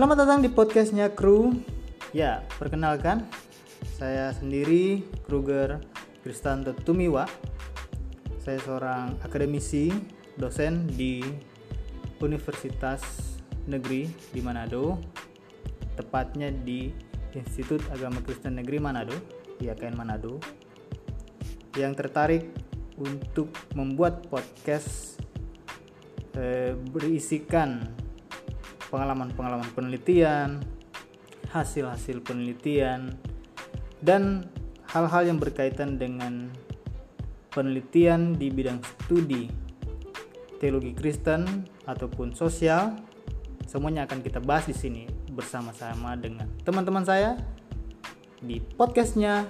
Selamat datang di podcastnya Kru. Ya, perkenalkan, saya sendiri Kruger Kristanto Tumiwa. Saya seorang akademisi, dosen di Universitas Negeri di Manado, tepatnya di Institut Agama Kristen Negeri Manado, IAKN Manado, yang tertarik untuk membuat podcast eh, berisikan pengalaman-pengalaman penelitian, hasil-hasil penelitian, dan hal-hal yang berkaitan dengan penelitian di bidang studi teologi Kristen ataupun sosial. Semuanya akan kita bahas di sini bersama-sama dengan teman-teman saya di podcastnya